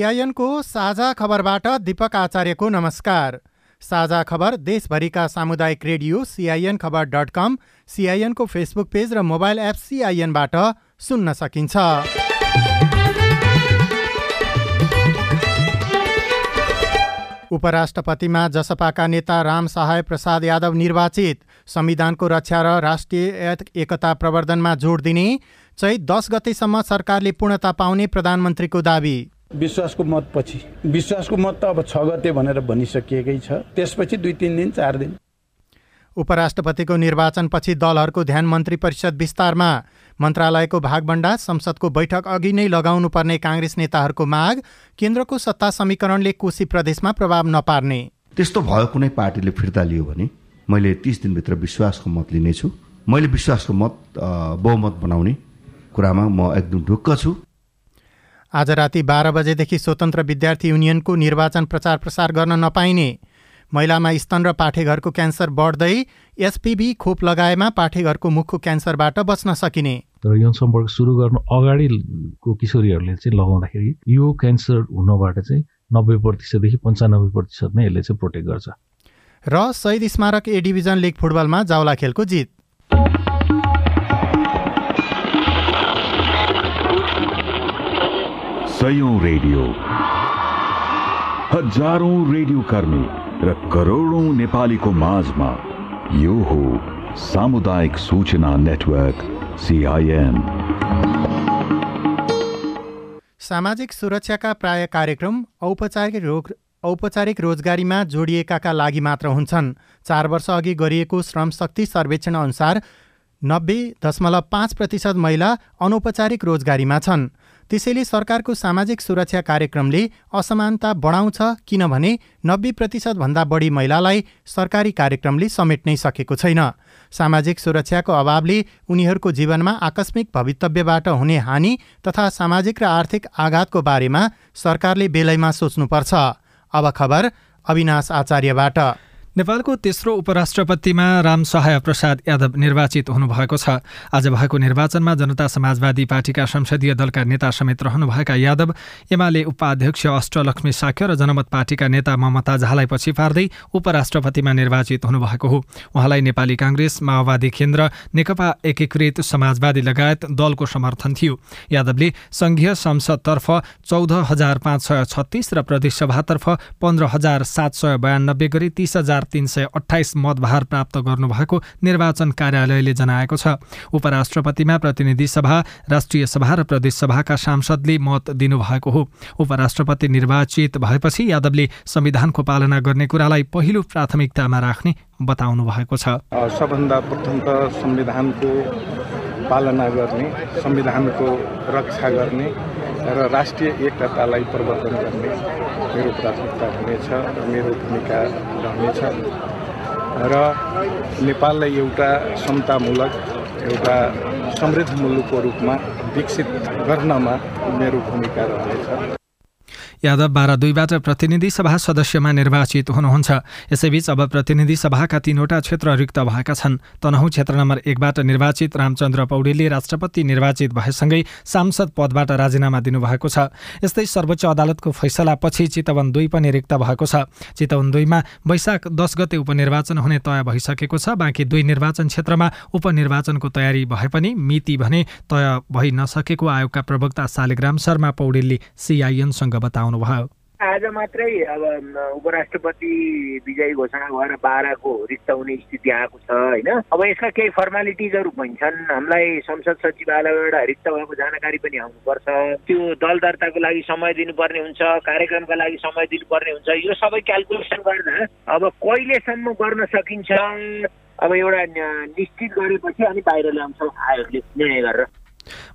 सिआइएनको साझा खबरबाट दीपक आचार्यको नमस्कार। साझा खबर देशभरिका सामुदायिक radio CIN Khabar dot com सिआइएनको Facebook page र मोबाइल एप सिआइएनबाट सुन्न सकिन्छ। उपराष्ट्रपतिमा जसपाका नेता राम सहाय प्रसाद यादव निर्वाचित संविधानको रक्षा र राष्ट्रिय एकता प्रवर्धनमा जोड दिने चैत दस गतेसम्म सरकारले पूर्णता पाउने प्रधानमन्त्रीको दावी। विश्वासको मत पछि। विश्वासको मत त अब छ गते भनेर भनिसकिएकै छ। त्यसपछि दुई तिन दिन चार दिन। उपराष्ट्रपतिको निर्वाचनपछि दलहरूको ध्यान मन्त्री परिषद विस्तारमा। मन्त्रालयको भागभण्डा संसदको बैठक अघि नै लगाउनु पर्ने काङ्ग्रेस नेताहरूको माग केन्द्रको सत्ता समीकरणले कोशी प्रदेशमा प्रभाव नपार्ने। त्यस्तो भयो कुनै पार्टीले फिर्ता लियो भने मैले तिस दिनभित्र विश्वासको मत लिनेछु। मैले विश्वासको मत बहुमत बनाउने कुरामा म एकदम ढुक्क छु। आज राति बाह्र बजेदेखि स्वतन्त्र विद्यार्थी युनियनको निर्वाचन प्रचार प्रसार गर्न नपाइने। महिलामा स्तन र पाठेघरको क्यान्सर बढ्दै एसपिबी खोप लगाएमा पाठेघरको मुखको क्यान्सरबाट बच्न सकिने। तर यौन सम्पर्क सुरु गर्नु अगाडिको किशोरीहरूले चाहिँ लगाउँदाखेरि यो क्यान्सर हुनबाट चाहिँ नब्बे प्रतिशतदेखि पन्चानब्बे प्रतिशत नै यसले चाहिँ प्रोटेक्ट गर्छ। र शहीद स्मारक ए डिभिजन लिग फुटबलमा जाउला खेलको जित। सयौं रेडियो। हजारौं रेडियो कर्मी र करोडौं नेपालीको माझमा यो हो सामुदायिक सूचना नेटवर्क सिआइएन सामाजिक सुरक्षाका प्राय कार्यक्रम औपचारिक रोग औपचारिक रोजगारीमा जोडिएकाका लागि मात्र हुन्छन्। चार वर्ष अघि गरिएको श्रम शक्ति सर्वेक्षण अनुसार नब्बे दशमलव पाँच प्रतिशत महिला अनौपचारिक रोजगारीमा छन्। त्यसैले सरकारको सामाजिक सुरक्षा कार्यक्रमले असमानता बढाउँछ किनभने नब्बे प्रतिशतभन्दा बढी महिलालाई सरकारी कार्यक्रमले समेट्नै सकेको छैन। सामाजिक सुरक्षाको अभावले उनीहरूको जीवनमा आकस्मिक भवितव्यबाट हुने हानि तथा सामाजिक र आर्थिक आघातको बारेमा सरकारले बेलैमा सोच्नुपर्छ। अब खबर अविनाश आचार्यबाट। नेपालको तेस्रो उपराष्ट्रपतिमा राम सहाय प्रसाद यादव निर्वाचित हुनुभएको छ। आज भएको निर्वाचनमा जनता समाजवादी पार्टीका संसदीय दलका नेता समेत रहनुभएका यादव एमाले उपाध्यक्ष अष्टलक्ष्मी साक्य र जनमत पार्टीका नेता ममता झालाई पछि पार्दै उपराष्ट्रपतिमा निर्वाचित हुनुभएको हो। उहाँलाई नेपाली काङ्ग्रेस माओवादी केन्द्र नेकपा एकीकृत समाजवादी लगायत दलको समर्थन थियो। यादवले संघीय संसदतर्फ चौध हजार पाँच सय छत्तिस र प्रदेशसभातर्फ पन्ध्र हजार सात सय बयानब्बे गरी तिस हजार हजार तिन सय अठाइस मतभार प्राप्त गर्नुभएको निर्वाचन कार्यालयले जनाएको छ। उपराष्ट्रपतिमा प्रतिनिधि सभा राष्ट्रिय सभा र प्रदेश सभाका सांसदले मत दिनुभएको हो। उपराष्ट्रपति निर्वाचित भएपछि यादवले संविधानको पालना गर्ने कुरालाई पहिलो प्राथमिकतामा राख्ने बताउनु भएको छ। सबभन्दा प्रथम त संविधानको पालना गर्ने संविधानको रक्षा गर्ने र राष्ट्रिय एकतालाई प्रवर्धन गर्ने मेरो प्राथमिकता हुनेछ र मेरो भूमिका रहनेछ। र नेपाललाई एउटा समतामूलक एउटा समृद्ध मुलुकको रूपमा विकसित गर्नमा मेरो भूमिका रहनेछ। यादव बाह्र दुईबाट प्रतिनिधि सभा सदस्यमा निर्वाचित हुनुहुन्छ। यसैबीच अब प्रतिनिधि सभाका तीनवटा क्षेत्र रिक्त भएका छन्। तनहु क्षेत्र नम्बर एकबाट निर्वाचित रामचन्द्र पौडेलले राष्ट्रपति निर्वाचित भएसँगै सांसद पदबाट राजीनामा दिनुभएको छ। यस्तै सर्वोच्च अदालतको फैसलापछि चितवन दुई पनि रिक्त भएको छ। चितवन दुईमा वैशाख दस गते उपनिर्वाचन हुने तय भइसकेको छ। बाँकी दुई निर्वाचन क्षेत्रमा उपनिर्वाचनको तयारी भए पनि मिति भने तय भइ नसकेको आयोगका प्रवक्ता शालिग्राम शर्मा पौडेलले सिआइएनसँग बताउनु बताउनुभयो आज मात्रै अब उपराष्ट्रपति विजयी घोषणा भएर बाह्रको हुने स्थिति आएको छ होइन? अब यसका केही फर्मालिटिजहरू पनि छन्। हामीलाई संसद सचिवालयबाट रिक्त भएको जानकारी पनि आउनुपर्छ। त्यो दल दर्ताको लागि समय दिनुपर्ने हुन्छ कार्यक्रमका लागि समय दिनुपर्ने हुन्छ। यो सबै क्यालकुलेसन गर्दा अब कहिलेसम्म गर्न सकिन्छ? अब एउटा निश्चित गरेपछि अनि बाहिर ल्याउँछौँ आयोगले निर्णय गरेर।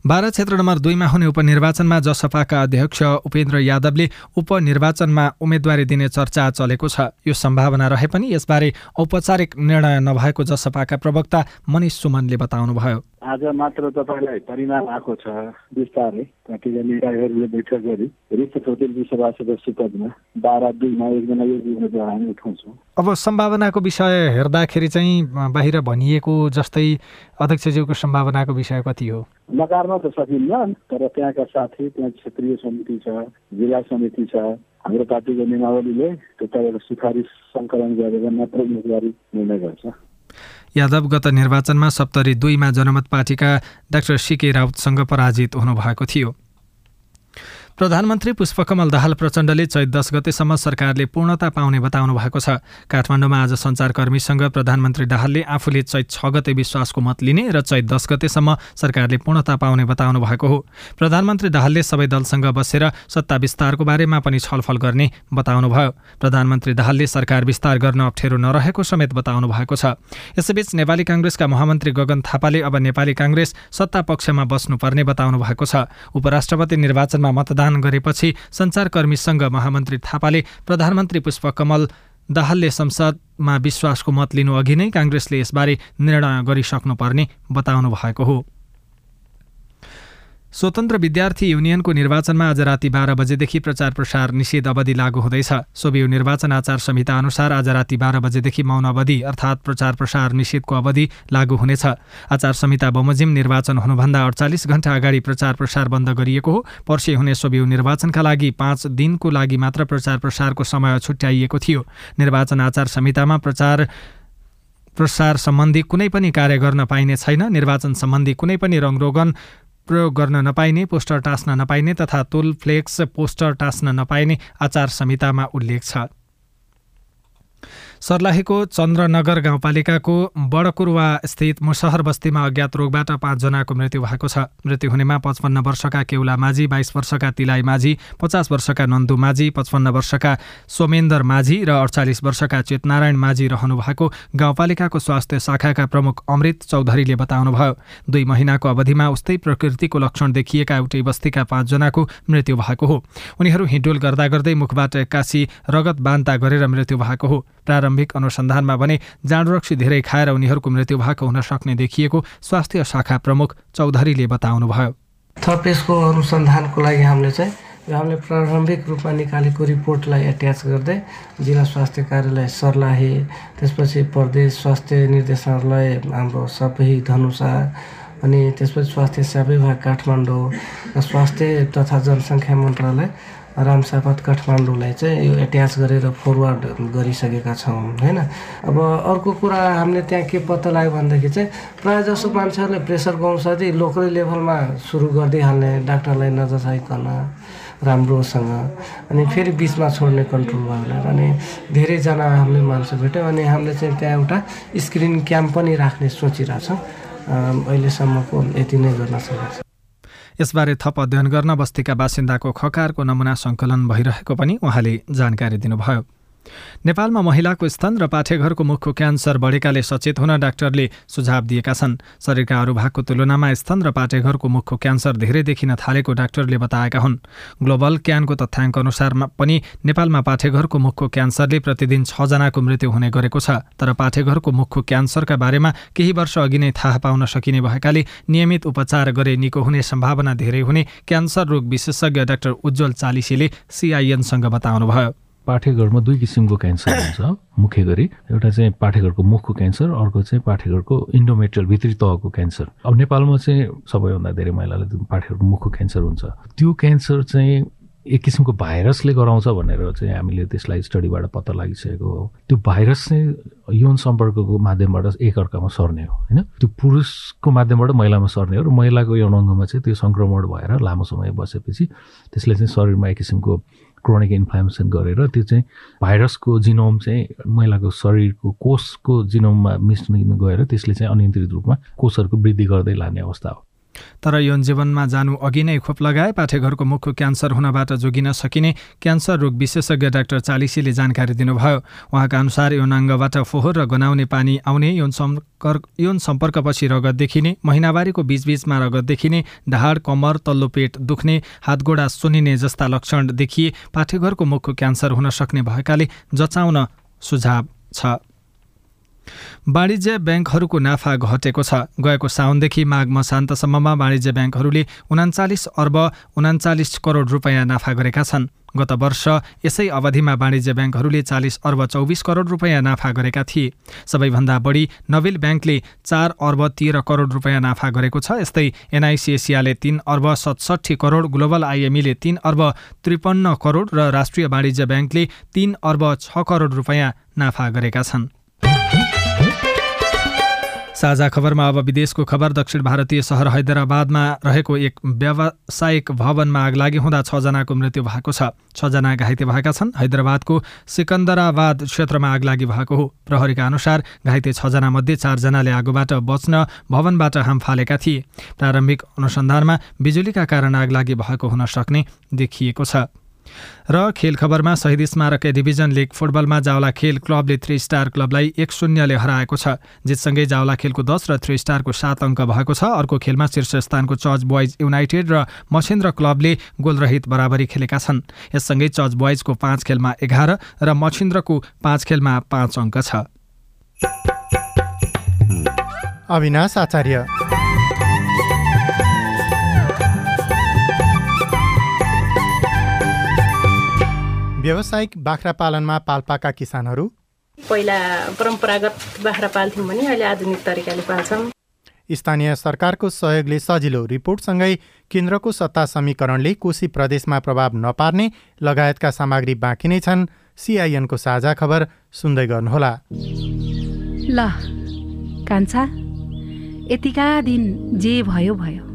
बाह्र क्षेत्र नम्बर दुईमा हुने उपनिर्वाचनमा जसपाका अध्यक्ष उपेन्द्र यादवले उपनिर्वाचनमा उम्मेद्वारी दिने चर्चा चलेको छ। यो सम्भावना रहे पनि यसबारे औपचारिक निर्णय नभएको जसपाका प्रवक्ता मनिष सुमनले बताउनुभयो। आज मात्र तपाईँलाई परिणाम आएको छ। बिस्तारै पार्टीका निकायहरूले बैठक गरी रिक्त प्रतिनिधि सभा सदस्य पदमा बाह्र दुईमा एकजना यो उम्मेद्वार हामी उठाउँछौँ। अब सम्भावनाको विषय हेर्दाखेरि चाहिँ बाहिर भनिएको जस्तै अध्यक्षज्यूको सम्भावनाको विषय कति हो? नकार्न त सकिन्न तर त्यहाँका साथी त्यहाँ क्षेत्रीय समिति छ जिल्ला समिति छ हाम्रो पार्टीको नियमावलीले त्यो सिफारिस सङ्कलन गरेर मात्र उम्मेदवारी निर्णय गर्छ। यादव गत निर्वाचनमा सप्तरी दुईमा जनमत पार्टीका डाक्टर सिके राउतसँग पराजित हुनुभएको थियो। प्रधानमन्त्री पुष्पकमल दाहाल प्रचण्डले चैत दस गतेसम्म सरकारले पूर्णता पाउने बताउनु भएको छ। काठमाडौँमा आज सञ्चारकर्मीसँग प्रधानमन्त्री दाहालले आफूले चैत छ गते विश्वासको मत लिने र चैत दस गतेसम्म सरकारले पूर्णता पाउने बताउनु भएको हो। प्रधानमन्त्री दाहालले सबै दलसँग बसेर सत्ता विस्तारको बारेमा पनि छलफल गर्ने बताउनुभयो प्रधानमन्त्री दाहालले सरकार विस्तार गर्न अप्ठ्यारो नरहेको समेत बताउनु भएको छ। यसैबीच नेपाली काङ्ग्रेसका महामन्त्री गगन थापाले अब नेपाली काङ्ग्रेस सत्ता पक्षमा बस्नुपर्ने बताउनु भएको छ। उपराष्ट्रपति निर्वाचनमा मतदान प्रदान गरेपछि सञ्चारकर्मीसँग महामन्त्री थापाले प्रधानमन्त्री पुष्पकमल दाहालले संसदमा विश्वासको मत लिनु अघि नै काङ्ग्रेसले यसबारे निर्णय गरिसक्नुपर्ने बताउनु भएको हो। स्वतन्त्र विद्यार्थी युनियनको निर्वाचनमा आज राति बाह्र बजेदेखि प्रचार प्रसार निषेध अवधि लागू हुँदैछ। सोभियु निर्वाचन आचार संहिता अनुसार आज राति बाह्र बजेदेखि मौन अवधि अर्थात् प्रचार प्रसार निषेधको अवधि लागू हुनेछ। आचार संहिता बमोजिम निर्वाचन हुनुभन्दा अडचालिस घण्टा अगाडि प्रचार प्रसार बन्द गरिएको हो। पर्सि हुने सोभियु निर्वाचनका लागि पाँच दिनको लागि मात्र प्रचार प्रसारको समय छुट्याइएको थियो। निर्वाचन आचार संहितामा प्रचार प्रसार सम्बन्धी कुनै पनि कार्य गर्न पाइने छैन। निर्वाचन सम्बन्धी कुनै पनि रङरोगन प्रयोग गर्न नपाइने पोस्टर टाँस्न नपाइने तथा तुल फ्लेक्स पोस्टर टाँस्न नपाइने आचार संहितामा उल्लेख छ। सर्लाहीको चन्द्रनगर गाउँपालिकाको बडकुरुवा स्थित मुसहर बस्तीमा अज्ञात रोगबाट पाँचजनाको मृत्यु भएको छ। मृत्यु हुनेमा पचपन्न वर्षका केउला माझी बाइस वर्षका तिलाइ माझी पचास वर्षका नन्दु माझी पचपन्न वर्षका सोमेन्दर माझी र अडचालिस वर्षका चेतनारायण माझी रहनु भएको गाउँपालिकाको स्वास्थ्य शाखाका प्रमुख अमृत चौधरीले बताउनुभयो। दुई महिनाको अवधिमा उस्तै प्रकृतिको लक्षण देखिएका एउटै बस्तीका पाँचजनाको मृत्यु भएको हो। उनीहरू हिँडुल गर्दा गर्दै मुखबाट एक्कासी रगत बान्ता गरेर मृत्यु भएको हो। प्रारम्भिक अनुसन्धानमा भने जाँडरक्सी धेरै खाएर उनीहरूको मृत्यु भएको हुन सक्ने देखिएको स्वास्थ्य शाखा प्रमुख चौधरीले बताउनुभयो। थपेसको अनुसन्धानको लागि हामीले चाहिँ हामीले प्रारम्भिक रूपमा निकालेको रिपोर्टलाई एट्याच गर्दै जिल्ला स्वास्थ्य कार्यालय सर्लाही त्यसपछि प्रदेश स्वास्थ्य निर्देशनालय हाम्रो सबै धनुषा अनि त्यसपछि स्वास्थ्य सेवा विभाग काठमाडौँ स्वास्थ्य तथा जनसङ्ख्या मन्त्रालय रामसापत काठमाडौँलाई चाहिँ यो एट्याच गरेर फरवर्ड गरिसकेका छौँ होइन? अब अर्को कुरा हामीले त्यहाँ के पत्ता लाग्यो भनेदेखि चाहिँ प्रायः जसो मान्छेहरूले प्रेसरको औषधि लोकल लेभलमा सुरु गरिदिइहाल्ने डाक्टरलाई नजचाइकन राम्रोसँग अनि फेरि बिचमा छोड्ने कन्ट्रोल भयो अनि धेरैजना हामीले मान्छे भेट्यौँ अनि हामीले चाहिँ त्यहाँ एउटा स्क्रिन क्याम्प पनि राख्ने सोचिरहेछौँ। अहिलेसम्मको यति नै गर्न सकेको यसबारे थप अध्ययन गर्न बस्तीका बासिन्दाको खकारको नमुना सङ्कलन भइरहेको पनि उहाँले जानकारी दिनुभयो। नेपालमा महिलाको स्तन र पाठेघरको मुखको क्यान्सर बढेकाले सचेत हुन डाक्टरले सुझाव दिएका छन्। शरीरका अरू भागको तुलनामा स्तन र पाठेघरको मुखको क्यान्सर धेरै देखिन थालेको डाक्टरले बताएका हुन्। ग्लोबल क्यानको तथ्याङ्क अनुसारमा पनि नेपालमा पाठेघरको मुखको क्यान्सरले प्रतिदिन छजनाको मृत्यु हुने गरेको छ। तर पाठेघरको मुखको क्यान्सरका बारेमा केही वर्ष अघि नै थाहा पाउन सकिने भएकाले नियमित उपचार गरे निको हुने सम्भावना धेरै हुने क्यान्सर रोग विशेषज्ञ डाक्टर उज्जवल चालिसीले सिआइएनसँग बताउनुभयो। पाठेघरमा दुई किसिमको क्यान्सर हुन्छ। मुख्य गरी एउटा चाहिँ पाठेघरको मुखको क्यान्सर अर्को चाहिँ पाठेघरको इन्डोमेट्रियल भित्री तहको क्यान्सर। अब नेपालमा चाहिँ सबैभन्दा धेरै महिलाले पाठेघरको मुखको क्यान्सर हुन्छ त्यो क्यान्सर चाहिँ एक किसिमको भाइरसले गराउँछ भनेर चाहिँ हामीले त्यसलाई स्टडीबाट पत्ता लागिसकेको हो। त्यो भाइरस चाहिँ यौन सम्पर्कको माध्यमबाट एकअर्कामा सर्ने हो होइन? त्यो पुरुषको माध्यमबाट महिलामा सर्ने हो र महिलाको यौन अङ्गमा चाहिँ त्यो सङ्क्रमण भएर लामो समय बसेपछि त्यसले चाहिँ शरीरमा एक किसिमको क्रोनिक इन्फ्लामेसन गरेर त्यो चाहिँ भाइरसको जिनोम चाहिँ महिलाको शरीरको कोषको जिनोममा मिस्न गएर त्यसले चाहिँ अनियन्त्रित रूपमा कोषहरूको वृद्धि गर्दै लाने अवस्था हो। तर यौन जीवनमा जानु अघि नै खोप लगाए पाठेघरको मुखको क्यान्सर हुनबाट जोगिन सकिने क्यान्सर रोग विशेषज्ञ डाक्टर चालिसीले जानकारी दिनुभयो। उहाँका अनुसार यौनाङ्गबाट फोहोर र गनाउने पानी आउने यौन यौन सम्पर्कपछि रगत देखिने महिनावारीको बीचबीचमा रगत देखिने ढाड कम्मर तल्लो पेट दुख्ने हातगोडा सुनिने जस्ता लक्षण देखिए पाठेघरको मुखको क्यान्सर हुन सक्ने भएकाले जचाउन सुझाव छ। वाणिज्य ब्याङ्कहरूको नाफा घटेको छ। गएको साउनदेखि माघ मसान्तसम्ममा वाणिज्य ब्याङ्कहरूले उनाचालिस अर्ब उनाचालिस करोड रुपियाँ नाफा गरेका छन्। गत वर्ष यसै अवधिमा वाणिज्य ब्याङ्कहरूले चालिस अर्ब चौबिस करोड रुपियाँ नाफा गरेका थिए। सबैभन्दा बढी नविल ब्याङ्कले चार अर्ब तेह्र करोड रुपियाँ नाफा गरेको छ। यस्तै एनआइसी एसियाले तीन अर्ब सतसट्ठी करोड ग्लोबल आइएमईले तीन अर्ब त्रिपन्न करोड र राष्ट्रिय वाणिज्य ब्याङ्कले तीन अर्ब छ करोड रुपियाँ नाफा गरेका छन्। साझा खबरमा अब विदेशको खबर दक्षिण भारतीय सहर हैदराबादमा रहेको एक व्यावसायिक भवनमा आग लागि हुँदा छजनाको मृत्यु भएको छ। छजना घाइते भएका छन्। हैदराबादको सिकन्दराबाद क्षेत्रमा आग लागि भएको हो। प्रहरीका अनुसार घाइते छजना मध्ये चारजनाले आगोबाट बच्न भवनबाट हाम फालेका थिए। प्रारम्भिक अनुसन्धानमा बिजुलीका कारण आग लागि भएको हुन सक्ने देखिएको छ। र खेल खबरमा शहीद स्मारक डिभिजन लिग फुटबलमा जावला खेल क्लबले थ्री स्टार क्लबलाई एक शून्यले हराएको छ। जितसँगै जावला खेलको दस र थ्री स्टारको सात अङ्क भएको छ। अर्को खेलमा शीर्ष स्थानको चर्च बोइज युनाइटेड र मछेन्द्र क्लबले गोलरहित बराबरी खेलेका छन्। यससँगै चर्च बोइजको पाँच खेलमा एघार र मछिन्द्रको पाँच खेलमा पाँच अङ्क छ। अविनाश आचार्य। व्यावसायिक बाख्रा पालनमा पाल्पाका किसानहरू? पहिला परम्परागत बाख्रा पाल्थ्यौँ भने अहिले आधुनिक तरिकाले पाल्छौँ। स्थानीय सरकारको सहयोगले सजिलो रिपोर्टसँगै केन्द्रको सत्ता समीकरणले कोशी प्रदेशमा प्रभाव नपार्ने लगायतका सामग्री बाँकी नै छन्। सिआइएनको साझा खबर सुन्दै गर्नुहोला। ल कान्छा यतिका दिन जे भयो भयो।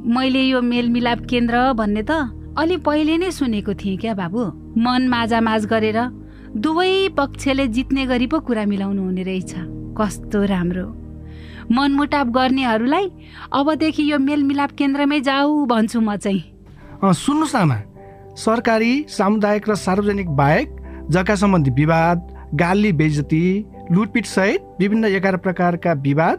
मैले यो मेलमिलाप केन्द्र भन्ने त अलि पहिले नै सुनेको थिएँ क्या बाबु। मन माझामाझ गरेर दुवै पक्षले जित्ने गरी पो कुरा मिलाउनु हुने रहेछ। कस्तो राम्रो। मनमुटाप गर्नेहरूलाई अबदेखि यो मेलमिलाप केन्द्रमै जाऊ भन्छु म चाहिँ। सुन्नुहोस् आमा। सरकारी सामुदायिक र सार्वजनिक बाहेक जग्गा सम्बन्धी विवाद गाली बेजती लुटपिट सहित विभिन्न एघार प्रकारका विवाद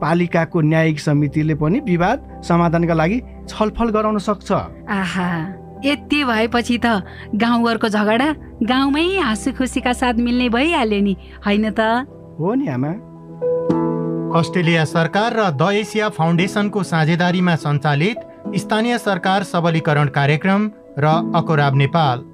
पालिकाको न्यायिक समितिले पनि विवाद समाधानका लागि छलफल गराउन सक्छ। आहा यति भएपछि त गाउँघरको झगडा गाउँमै हाँसु खुसीका साथ मिल्ने भइहाल्यो नि होइन त? हो नि आमा। अस्ट्रेलिया सरकार र द एसिया फाउन्डेसनको साझेदारीमा सञ्चालित स्थानीय सरकार सबलीकरण कार्यक्रम र अकोराब नेपाल।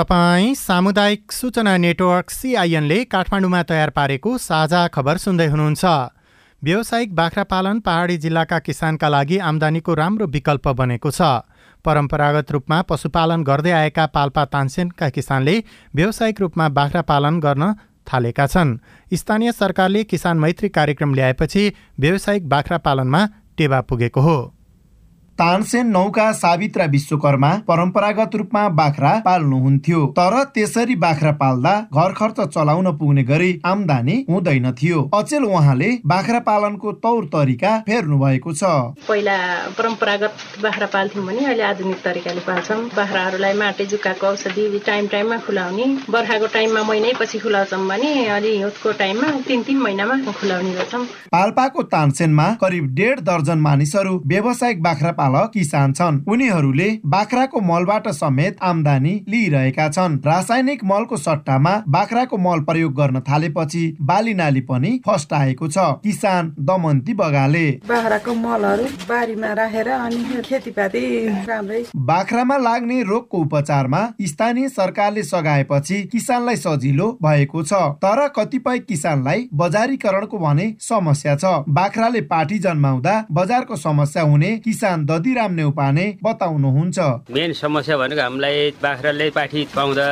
तपाईँ सामुदायिक सूचना नेटवर्क सिआइएनले काठमाडौँमा तयार पारेको साझा खबर सुन्दै हुनुहुन्छ। व्यावसायिक बाख्रा पालन पहाडी जिल्लाका किसानका लागि आम्दानीको राम्रो विकल्प बनेको छ। परम्परागत रूपमा पशुपालन गर्दै आएका पाल्पा तानसेनका किसानले व्यावसायिक रूपमा बाख्रा पालन गर्न थालेका छन्। स्थानीय सरकारले किसान मैत्री कार्यक्रम ल्याएपछि व्यावसायिक बाख्रा पालनमा टेवा पुगेको हो। तानसेन नौका सावित्रा विश्वकर्मा परम्परागत रूपमा बाख्रा पाल्नुहुन्थ्यो। तर त्यसरी बाख्रा पाल्दा घर खर्च चलाउन पुग्ने गरी आमदानी हुँदैन थियो। अचेल उहाँले बाख्रा पालनको तौर तरिका फेर्नु भएको छ। पहिला परम्परागत बाख्रा पाल्थ्यौँ भने अहिले आधुनिक तरिकाले पाल्छौँ। बाख्राहरूलाई माटे जुकाको औषधि टाइम टाइममा खुलाउने बर्खाको टाइममा महिनै पछि खुलाउँछौँ भने अलि हिउँदको टाइममा तिन तिन महिनामा खुलाउने गर्छौँ। पाल्पाको तानसेनमा करिब डेढ दर्जन मानिसहरू व्यावसायिक बाख्रा पालक किसान छन्। उनीहरूले बाख्राको मलबाट समेत आमदानी लिइरहेका छन्। रासायनिक मलको सट्टामा बाख्राको मल प्रयोग गर्न थालेपछि बाली नाली पनि फस्टाएको छ। किसान दमन्ती बगाले। बाख्राको मलहरू बारीमा राखेर अनि खेतीपाती राम्रै बाख्रामा लाग्ने रोगको उपचारमा स्थानीय सरकारले सघाएपछि किसानलाई सजिलो भएको छ। तर कतिपय किसानलाई बजारीकरणको भने समस्या छ। बाख्राले पाठी जन्माउँदा बजारको समस्या हुने किसान दधिराम नेउपाने बताउनुहुन्छ। मेन समस्या भनेको हामीलाई बाख्राले पाठी पाउँदा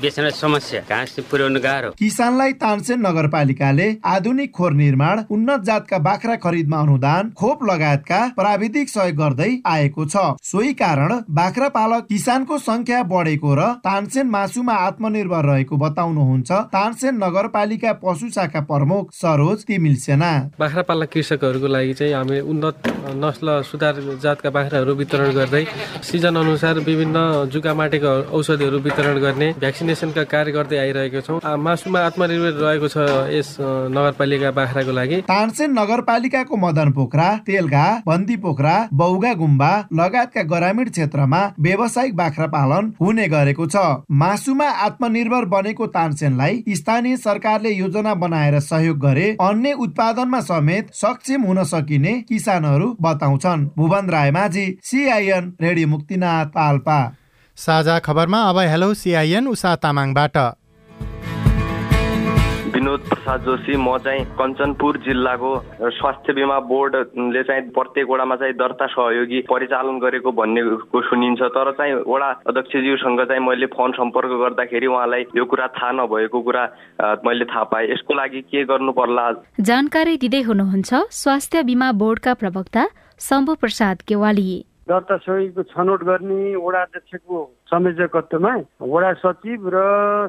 बेच्न समस्या घाँस पुर्याउनु गाह्रो। किसानलाई तानसेन नगरपालिकाले आधुनिक खोर निर्माण उन्नत जातका बाख्रा खरिदमा अनुदान खोप लगायतका प्राविधिक सहयोग गर्दै आएको छ। सोही कारण बाख्रा पालक किसानको संख्या बढेको र तानसेन मासुमा आत्मनिर्भर रहेको बताउनुहुन्छ तानसेन नगरपालिका पशु शाखा प्रमुख सरोज तिमिल सेना। बाख्रा पालक कृषकहरूको लागि चाहिँ हामी उन्नत नस्ल सुधार जातका बाख्राहरू वितरण गर्दै सिजन अनुसार विभिन्न जुका माटेको औषधिहरू वितरण गर्ने भ्याक्सिनेसनका कार्य गर्दै आइरहेको छौँ। मासुमा आत्मनिर्भर रहेको छ यस नगरपालिका बाख्राको लागि। तानसेन नगरपालिकाको मदन पोखरा तेलघा बन्दी पोखरा बौगा गुम्बा लगायतका ग्रामीण क्षेत्रमा व्यावसायिक बाख्रा पालन हुने गरेको छ। मासुमा आत्मनिर्भर बनेको तानसेनलाई स्थानीय सरकारले योजना बनाएर सहयोग गरे अन्य उत्पादनमा समेत सक्षम हुन सकिने किसानहरू बताउँछन्। Bhuwan Majhi CIN radio Muktinath Palpa. साझा खबरमा अब हेलो सिआइएन उषा तामाङबाट। विनोद प्रसाद जोशी म चाहिँ कञ्चनपुर जिल्लाको स्वास्थ्य बिमा बोर्डले चाहिँ प्रत्येक वडामा चाहिँ दर्ता सहयोगी परिचालन गरेको भन्नेको सुनिन्छ। तर चाहिँ वडा अध्यक्षज्यूसँग चाहिँ मैले फोन सम्पर्क गर्दाखेरि उहाँलाई यो कुरा थाहा नभएको कुरा मैले थाहा पाएँ। यसको लागि के गर्नु पर्ला जानकारी दिँदै हुनुहुन्छ स्वास्थ्य बिमा बोर्डका प्रवक्ता शम्भु प्रसाद केवाली दर्ता छनौट गर्ने वडा अध्यक्षको संयोजकत्वमा वडा सचिव र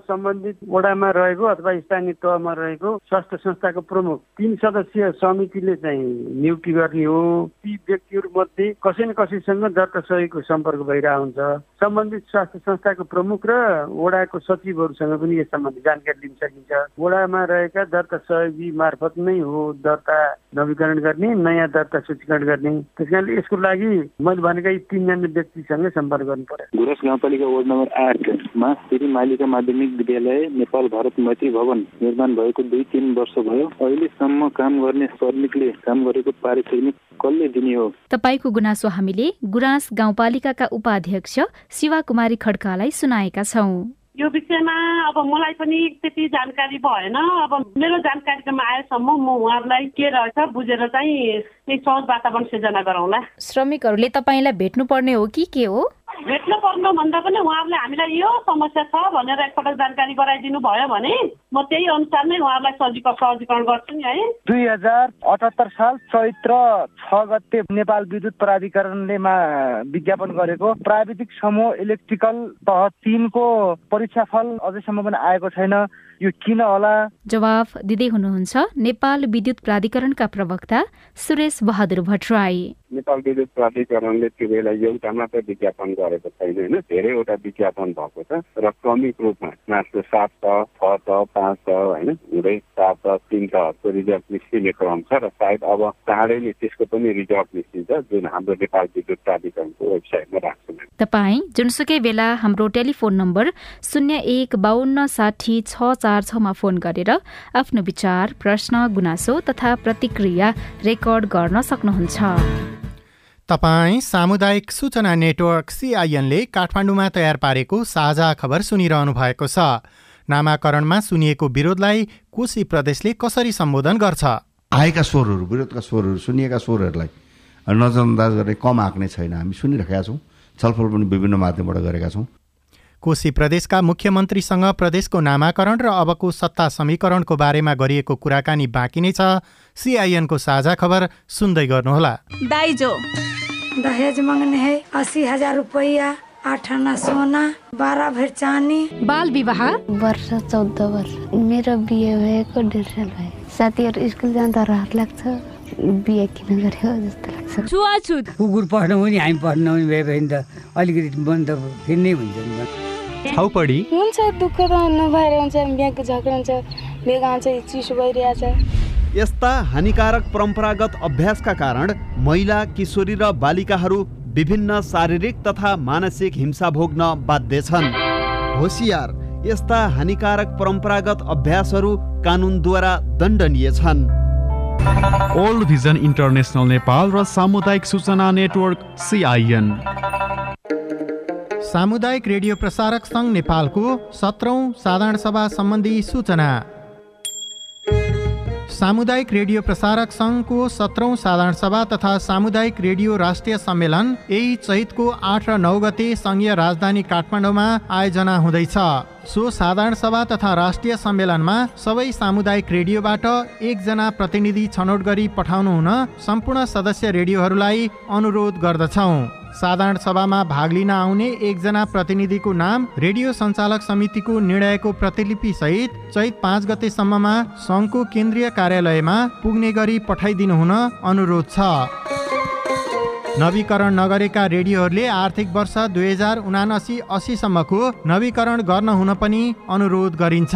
सम्बन्धित वडामा रहेको अथवा स्थानीय तहमा रहेको स्वास्थ्य संस्थाको प्रमुख तीन सदस्यीय समितिले चाहिँ नियुक्ति गर्ने हो। ती व्यक्तिहरू मध्ये कसै न कसैसँग सहयोगको सम्पर्क भइरहेको हुन्छ। सम्बन्धित स्वास्थ्य संस्थाको प्रमुख र वडाको सचिवहरूसँग पनि यस सम्बन्धी जानकारी लिन सकिन्छ। वडामा रहेका दर्ता सहयोगी मार्फत नै हो दर्ता नवीकरण गर्ने नयाँ दर्ता सूचीकरण गर्ने। त्यस कारणले यसको लागि मैले भनेका यी तिनजना व्यक्तिसँगै सम्पर्क गर्नु पर्यो। नगरपालिका वार्ड नम्बर आठमा श्री मालिका माध्यमिक विद्यालय नेपाल भारत मैत्री भवन निर्माण भएको दुई तिन वर्ष भयो। अहिलेसम्म काम गर्ने श्रमिकले काम गरेको पारिश्रमिक कसले दिने हो? तपाईँको गुनासो हामीले गुराँस गाउँपालिकाका उपाध्यक्ष शिवा कुमारी खड्कालाई सुनाएका छौँ। यो विषयमा अब मलाई पनि त्यति जानकारी भएन। अब मेरो जानकारीमा आएसम्म म उहाँहरूलाई के रहेछ बुझेर चाहिँ सहज वातावरण सिर्जना गरौँला। श्रमिकहरूले तपाईँलाई भेट्नु पर्ने हो कि के हो? भेट्नु पर्नु भन्दा पनि उहाँहरूले हामीलाई यो समस्या छ भनेर एकपल्ट जानकारी गराइदिनु भयो भने म त्यही अनुसार नै उहाँहरूलाई सजिक सहजीकरण गर्छु नि है। दुई हजार अठहत्तर साल चैत्र छ गते नेपाल विद्युत प्राधिकरणले विज्ञापन गरेको प्राविधिक समूह इलेक्ट्रिकल तह तिनको परीक्षा फल अझैसम्म पनि आएको छैन। यो किन होला? जवाफ दिँदै हुनुहुन्छ नेपाल विद्युत प्राधिकरणका प्रवक्ता सुरेश बहादुर भट्टराई। नेपाल विद्युत प्राधिकरणले त्यो बेला एउटा मात्र विज्ञापन गरेको छैन होइन? धेरैवटा विज्ञापन भएको छ र क्रमिक रूपमा मासु सात छ छ छ पाँच छ होइन? हुँदै सात छ तिन छहरूको रिजल्ट निस्किने क्रम छ र सायद अब चाँडै नै त्यसको पनि रिजल्ट निस्किन्छ जुन हाम्रो नेपाल विद्युत प्राधिकरणको वेबसाइटमा राख्छौँ तपाईँ जुनसुकै बेला हाम्रो टेलिफोन नम्बर शून्य एक बाहन्न साठी छ चार छमा फोन गरेर आफ्नो विचार प्रश्न गुनासो तथा प्रतिक्रिया रेकर्ड गर्न सक्नुहुन्छ। तपाईँ सामुदायिक सूचना नेटवर्क सिआइएनले काठमाडौँमा तयार पारेको साझा खबर सुनिरहनु भएको छ। नामाकरणमा सुनिएको विरोधलाई कोशी प्रदेशले कसरी सम्बोधन गर्छ? आएका स्वरहरू विरोधका स्वरहरू सुनिएका स्वरहरूलाई नजरअन्दाज गर्ने कम आँक्ने छैन हामी सुनिरहेका छौँ। छलफल पनि विभिन्न माध्यमबाट गरेका छौँ। कोशी प्रदेशका मुख्यमन्त्रीसँग प्रदेशको नामाकरण र अबको सत्ता समीकरणको बारेमा गरिएको कुराकानी बाँकी नै छ। सिआइएनको साझा खबर सुन्दै गर्नुहोला। दाइजो। दहेज मांगने है अस्सी हजार रुपया आठ आना सोना बारह भर चानी बाल विवाह? वर्ष चौध वर्ष। मेरो बिहे भएको डेढ साल भयो। साथीहरू स्कुल जाँदा रहर लाग्छ। बिहे किन गर्यो जस्तो लाग्छ। छुवाछुत। कुकुर पढ्नु पनि हामी पढ्नु पनि भए भने त अलिकति मन त फेरि हुन्छ नि छाउपडी हुन्छ दुःख त नभएर हुन्छ बिहाको झगडा हुन्छ आउँछ चिसो भइरहेछ। यस्ता हानिकारक परम्परागत अभ्यासका कारण महिला किशोरी र बालिकाहरू विभिन्न शारीरिक तथा मानसिक हिंसा भोग्न बाध्य छन्। होसियार यस्ता हानिकारक परम्परागत अभ्यासहरू कानुनद्वारा दण्डनीय छन्। ओल्ड भिजन इन्टरनेसनल नेपाल र सामुदायिक सूचना नेटवर्क सिआइएन सामुदायिक रेडियो प्रसारक सङ्घ नेपालको सत्रौँ साधारण सभा सम्बन्धी सूचना। सामुदायिक रेडियो प्रसारक सङ्घको सत्रौँ साधारण सभा तथा सामुदायिक रेडियो राष्ट्रिय सम्मेलन यही चैतको आठ र नौ गते सङ्घीय राजधानी काठमाडौँमा आयोजना हुँदैछ। सो साधारण सभा तथा राष्ट्रिय सम्मेलनमा सबै सामुदायिक रेडियोबाट एकजना प्रतिनिधि छनौट गरी पठाउनु हुन सम्पूर्ण सदस्य रेडियोहरूलाई अनुरोध गर्दछौँ। साधारण सभामा भाग लिन आउने एकजना प्रतिनिधिको नाम रेडियो सञ्चालक समितिको निर्णयको प्रतिलिपि सहित चैत पाँच गतेसम्ममा सङ्घको केन्द्रीय कार्यालयमा पुग्ने गरी पठाइदिनु हुन अनुरोध छ। नवीकरण नगरेका रेडियोहरूले आर्थिक वर्ष दुई हजार उनासी अस्सीसम्मको नवीकरण गर्न हुन पनि अनुरोध गरिन्छ।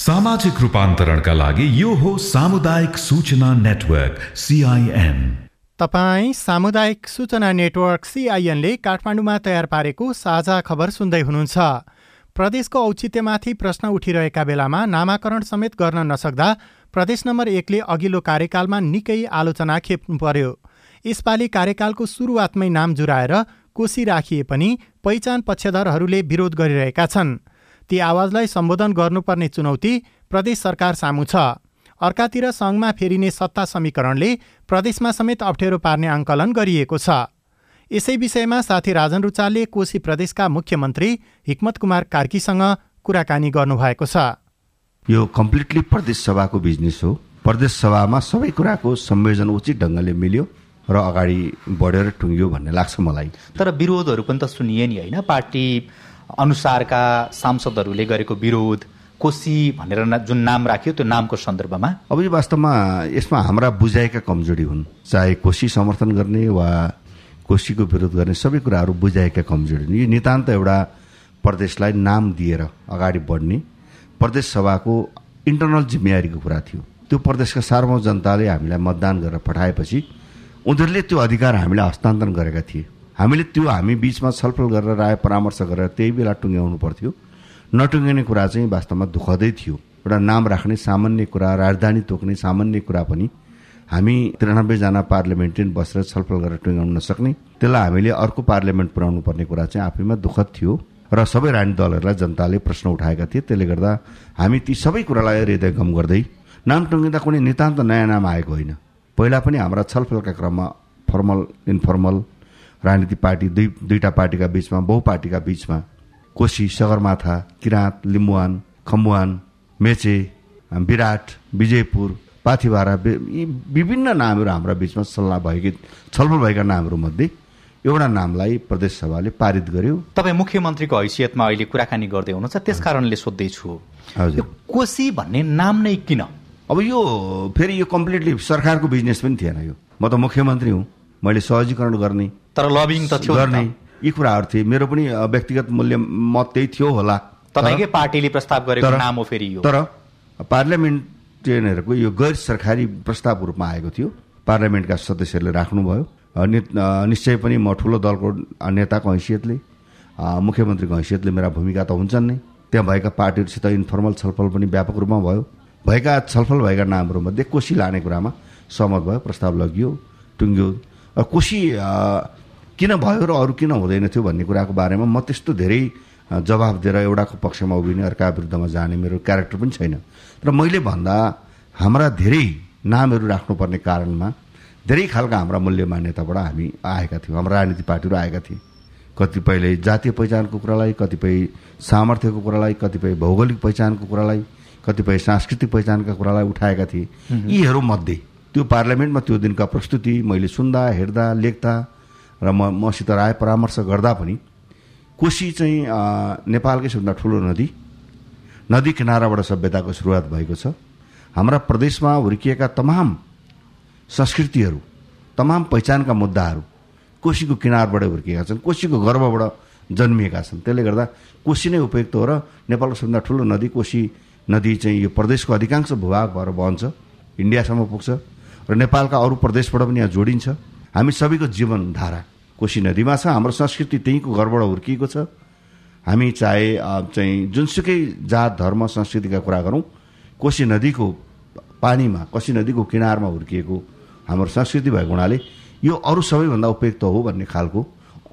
सामाजिक रूपान्तरणका लागि यो हो सामुदायिक सूचना नेटवर्क सिआइएन तपाईँ सामुदायिक सूचना नेटवर्क सिआइएनले काठमाडौँमा तयार पारेको साझा खबर सुन्दै हुनुहुन्छ। प्रदेशको औचित्यमाथि प्रश्न उठिरहेका बेलामा नामाकरण समेत गर्न नसक्दा प्रदेश नम्बर एकले अघिल्लो कार्यकालमा निकै आलोचना खेप्नु पर्यो यसपालि कार्यकालको सुरुवातमै नाम जुराएर कोसी राखिए पनि पहिचान पक्षधरहरूले विरोध गरिरहेका छन्। ती आवाजलाई सम्बोधन गर्नुपर्ने चुनौती प्रदेश सरकार सामु छ। अर्कातिर सङ्घमा फेरिने सत्ता समीकरणले प्रदेशमा समेत अप्ठ्यारो पार्ने आङ्कलन गरिएको छ। यसै विषयमा साथी राजन रुचालले कोशी प्रदेशका मुख्यमन्त्री हिक्मत कुमार कार्कीसँग कुराकानी गर्नुभएको छ। यो कम्प्लिटली प्रदेश सभाको बिजनेस हो। प्रदेश सभामा सबै कुराको संयोजन उचित ढङ्गले मिल्यो र अगाडि बढेर टुङ्गियो भन्ने लाग्छ मलाई। तर विरोधहरू पनि त सुनिए नि होइन? पार्टी अनुसारका सांसदहरूले गरेको विरोध कोशी भनेर जुन नाम राख्यो त्यो नामको सन्दर्भमा? अब यो वास्तवमा यसमा हाम्रा बुझाएका कमजोरी हुन्। चाहे कोशी समर्थन गर्ने वा कोशीको विरोध गर्ने सबै कुराहरू बुझाएका कमजोरी हुन्। यो नितान्त एउटा प्रदेशलाई नाम दिएर अगाडि बढ्ने प्रदेश सभाको इन्टरनल जिम्मेवारीको कुरा थियो। त्यो प्रदेशका सार्वभौम जनताले हामीलाई मतदान गरेर पठाएपछि उनीहरूले त्यो अधिकार हामीलाई हस्तान्तरण गरेका थिए। हामीले त्यो हामी बिचमा छलफल गरेर राय परामर्श गरेर त्यही बेला टुङ्ग्याउनु पर्थ्यो। नटुङ्गिने कुरा चाहिँ वास्तवमा दुःखदै थियो। एउटा नाम राख्ने सामान्य कुरा राजधानी तोक्ने सामान्य कुरा पनि हामी त्रियानब्बेजना पार्लियामेन्टेरियन बसेर छलफल गरेर टुङ्ग्याउन नसक्ने त्यसलाई हामीले अर्को पार्लियामेन्ट पुर्याउनु पर्ने कुरा चाहिँ आफैमा दुःखद थियो र सबै राजनीतिक दलहरूलाई जनताले प्रश्न उठाएका थिए। त्यसले गर्दा हामी ती सबै कुरालाई हृदयगम गर्दै नाम टुङ्गिँदा कुनै नितान्त नयाँ नाम आएको होइन। पहिला पनि हाम्रा छलफलका क्रममा फर्मल इन्फर्मल राजनीतिक पार्टी दुई दुईवटा पार्टीका बिचमा बहुपार्टीका बिचमा कोशी सगरमाथा किराँत लिम्बुवान खम्बुवान मेचे विराट विजयपुर पाथिभारा यी विभिन्न नामहरू हाम्रा बिचमा सल्लाह भएकी छलफल भएका नामहरूमध्ये एउटा नामलाई प्रदेश सभाले पारित गर्यो। तपाईँ मुख्यमन्त्रीको हैसियतमा अहिले कुराकानी गर्दै हुनुहुन्छ त्यस कारणले सोध्दैछु। हजुर। कोशी भन्ने नाम नै किन? अब यो फेरि यो कम्प्लिटली सरकारको बिजनेस पनि थिएन यो। म त मुख्यमन्त्री हुँ मैले सहजीकरण गर्ने तर लबिङ त थियो गर्ने यी कुराहरू थिए। मेरो पनि व्यक्तिगत मूल्य मत त्यही थियो होला। तपाईँकै पार्टीले प्रस्ताव गरेको नाम हो फेरि यो। तर पार्लियामेन्टेरियनहरूको यो गैर सरकारी प्रस्तावको रूपमा आएको थियो। पार्लियामेन्टका सदस्यहरूले राख्नुभयो। निश्चय पनि म ठुलो दलको नेताको हैसियतले मुख्यमन्त्रीको हैसियतले मेरा भूमिका त हुन्छन् नै। त्यहाँ भएका पार्टीहरूसित इन्फर्मल छलफल पनि व्यापक रूपमा भयो। भएका छलफल भएका नामहरूमध्ये कोशी लाने कुरामा सहमत भयो। प्रस्ताव लगियो टुङ्ग्यो। कोशी किन भयो र अरू किन हुँदैन थियो भन्ने कुराको बारेमा म त्यस्तो धेरै जवाब दिएर एउटाको पक्षमा उभिने अर्का विरुद्धमा जाने मेरो क्यारेक्टर पनि छैन। र मैले भन्दा हाम्रा धेरै नामहरू राख्नुपर्ने कारणमा धेरै खालका हाम्रा मूल्य मान्यताबाट हामी आएका थियौँ। हाम्रा राजनीतिक पार्टीहरू आएका थिए। कतिपयले जातीय पहिचानको कुरालाई कतिपय सामर्थ्यको कुरालाई कतिपय भौगोलिक पहिचानको कुरालाई कतिपय सांस्कृतिक पहिचानका कुरालाई उठाएका थिए। यीहरू मध्ये त्यो पार्लियामेन्टमा त्यो दिनका प्रस्तुति मैले सुन्दा हेर्दा लेख्दा र म मसित राय परामर्श गर्दा पनि कोशी चाहिँ नेपालकै सबभन्दा ठुलो नदी नदी किनाराबाट सभ्यताको सुरुवात भएको छ। हाम्रा प्रदेशमा हुर्किएका तमाम संस्कृतिहरू तमाम पहिचानका मुद्दाहरू कोसीको किनारबाट हुर्किएका छन् कोसीको गर्भबाट जन्मिएका छन्। त्यसले गर्दा कोसी नै उपयुक्त हो र नेपालको सबभन्दा ठुलो नदी कोसी नदी चाहिँ यो प्रदेशको अधिकांश भूभाग भएर बहन्छ इन्डियासम्म पुग्छ र नेपालका अरू प्रदेशबाट पनि यहाँ जोडिन्छ। हामी सबैको जीवनधारा कोसी नदीमा छ हाम्रो संस्कृति त्यहीँको घरबाट हुर्किएको छ। हामी चाहे चाहिँ जुनसुकै जात धर्म संस्कृतिका कुरा गरौँ कोसी नदीको पानीमा कोसी नदीको किनारमा हुर्किएको हाम्रो संस्कृति भएको हुनाले यो अरू सबैभन्दा उपयुक्त हो भन्ने खालको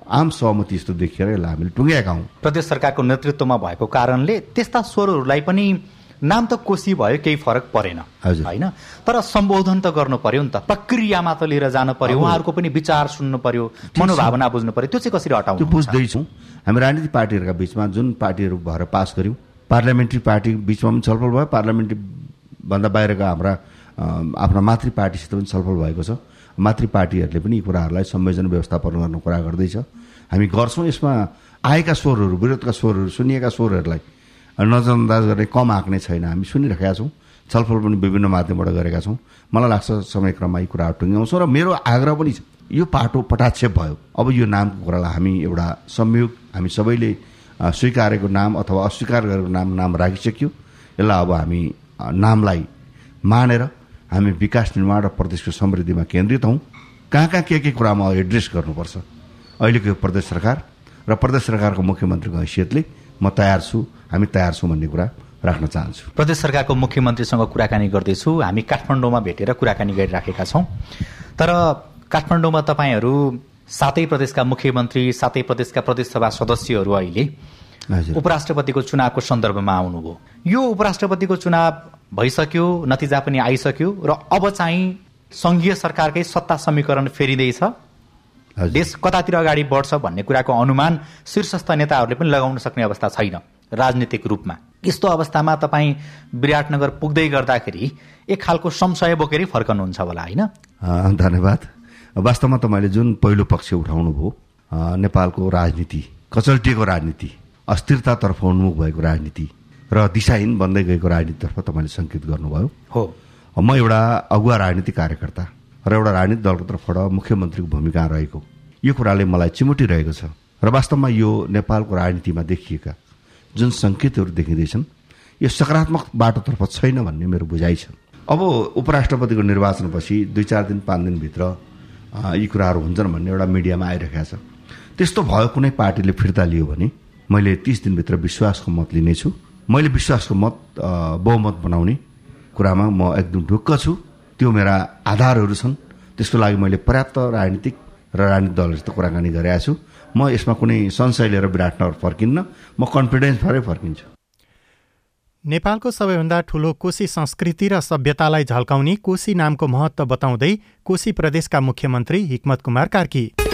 आम सहमति यस्तो देखिएर यसलाई हामीले टुङ्ग्याएका हौँ। प्रदेश सरकारको नेतृत्वमा भएको कारणले त्यस्ता स्वरहरूलाई पनि नाम त कोसी भयो केही फरक परेन होइन? तर सम्बोधन त गर्नु पर्यो नि त। प्रक्रियामा त लिएर जानु पर्यो उहाँहरूको पनि विचार सुन्नु पर्यो मनोभावना बुझ्नु पर्यो। त्यो चाहिँ कसरी हटाउनु बुझ्दैछौँ। हामी राजनीतिक पार्टीहरूका बिचमा जुन पार्टीहरू भएर पास गऱ्यौँ पार्लियामेन्ट्री पार्टी बिचमा पनि छलफल भयो। पार्लियामेन्ट्री भन्दा बाहिरका हाम्रा आफ्ना मातृ पार्टीसित पनि छलफल भएको छ। मातृ पार्टीहरूले पनि यी कुराहरूलाई संयोजन व्यवस्थापन गर्ने कुरा गर्दैछ। हामी गर्छौँ यसमा आएका स्वरहरू विरोधका स्वरहरू सुनिएका स्वरहरूलाई नजरअन्दाज गर्ने कम आँक्ने छैन। हामी सुनिरहेका छौँ। छलफल पनि विभिन्न माध्यमबाट गरेका छौँ। मलाई लाग्छ समयक्रममा यी कुराहरू टुङ्ग्याउँछौँ र मेरो आग्रह पनि छ। यो पाटो पटाक्षेप भयो। अब यो नामको कुरालाई हामी एउटा संयोग हामी सबैले स्वीकारेको नाम अथवा अस्वीकार गरेको नाम नाम राखिसक्यो। यसलाई अब हामी नामलाई मानेर हामी विकास निर्माण र प्रदेशको समृद्धिमा केन्द्रित हौँ। कहाँ कहाँ के के कुरामा एड्रेस गर्नुपर्छ? अहिलेको प्रदेश सरकार र प्रदेश सरकारको मुख्यमन्त्रीको हैसियतले म तयार छु हामी तयार छौँ भन्ने कुरा राख्न चाहन्छु। प्रदेश सरकारको मुख्यमन्त्रीसँग कुराकानी गर्दैछु। हामी काठमाडौँमा भेटेर कुराकानी गरिराखेका छौँ। तर काठमाडौँमा तपाईँहरू सातै प्रदेशका मुख्यमन्त्री सातै प्रदेशका प्रदेशसभा सदस्यहरू अहिले उपराष्ट्रपतिको चुनावको सन्दर्भमा आउनुभयो। यो उपराष्ट्रपतिको चुनाव भइसक्यो नतिजा पनि आइसक्यो र अब चाहिँ सङ्घीय सरकारकै सत्ता समीकरण फेरिँदैछ। देश कतातिर अगाडि बढ्छ भन्ने कुराको अनुमान शीर्षस्थ नेताहरूले पनि लगाउन सक्ने अवस्था छैन राजनीतिक रूपमा। यस्तो अवस्थामा तपाईँ विराटनगर पुग्दै गर्दाखेरि एक खालको संशय बोकेरै फर्कनुहुन्छ होला होइन? धन्यवाद। वास्तवमा तपाईँले जुन पहिलो पक्ष उठाउनु भयो नेपालको राजनीति कचल्टिएको राजनीति अस्थिरतातर्फ उन्मुख भएको राजनीति र दिशाहीन बन्दै गएको राजनीतितर्फ तपाईँले सङ्केत गर्नुभयो। हो। म एउटा अगुवा राजनीतिक कार्यकर्ता। र एउटा राजनीतिक दलको तर्फबाट मुख्यमन्त्रीको भूमिका रहेको। यो कुराले मलाई चिमुटिरहेको छ र वास्तवमा यो नेपालको राजनीतिमा देखिएका जुन सङ्केतहरू देखिँदैछन् यो सकारात्मक बाटोतर्फ छैन भन्ने मेरो बुझाइ छ। अब उपराष्ट्रपतिको निर्वाचनपछि दुई चार दिन पाँच दिनभित्र यी कुराहरू हुन्छन् भन्ने एउटा मिडियामा आइरहेको छ। त्यस्तो भयो कुनै पार्टीले फिर्ता लियो भने मैले तिस दिनभित्र विश्वासको मत लिनेछु। मैले विश्वासको मत बहुमत बनाउने कुरामा म एकदम ढुक्क छु। त्यो मेरा आधारहरू छन्। त्यसको लागि मैले पर्याप्त राजनीतिक र राजनीतिक दलहरूसित कुराकानी गरेका छु। म यसमा कुनै संशय लिएर विराटनगर फर्किन्न। म कन्फिडेन्स भएरै फर्किन्छु। नेपालको सबैभन्दा ठूलो कोशी संस्कृति र सभ्यतालाई झल्काउने कोशी नामको महत्व बताउँदै कोशी प्रदेशका मुख्यमन्त्री हिक्मत कुमार कार्की।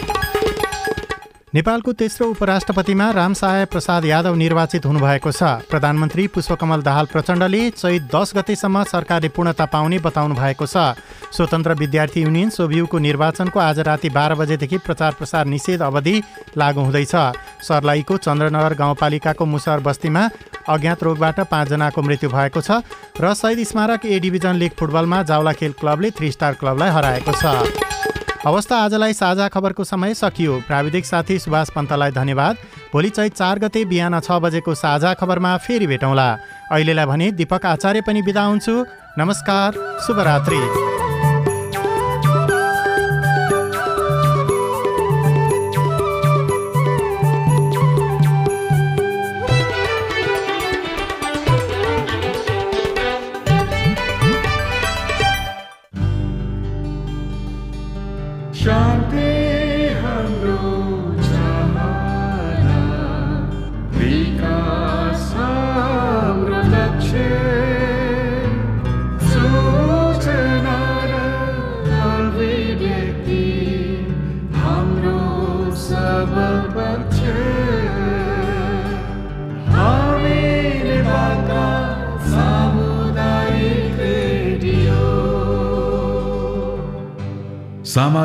नेपालको तेस्रो उपराष्ट्रपतिमा रामसहाय प्रसाद यादव निर्वाचित हुनुभएको छ। प्रधानमन्त्री पुष्पकमल दाहाल प्रचण्डले चैत दस गतेसम्म सरकारले पूर्णता पाउने बताउनु भएको छ। स्वतन्त्र विद्यार्थी युनियन सोभियुको निर्वाचनको आज राति बाह्र बजेदेखि प्रचार प्रसार निषेध अवधि लागू हुँदैछ। सर्लाहीको चन्द्रनगर गाउँपालिकाको मुसहर बस्तीमा अज्ञात रोगबाट पाँचजनाको मृत्यु भएको छ र शहीद स्मारक ए डिभिजन लिग फुटबलमा जाउला खेल क्लबले थ्री स्टार क्लबलाई हराएको छ। अवस्था आजलाई साझा खबरको समय सकियो। प्राविधिक साथी सुभाष पन्तलाई धन्यवाद। भोलि चैत चार गते बिहान छ बजेको साझा खबरमा फेरि भेटौँला। अहिलेलाई भने दिपक आचार्य पनि बिदा हुन्छु। नमस्कार शुभरात्री।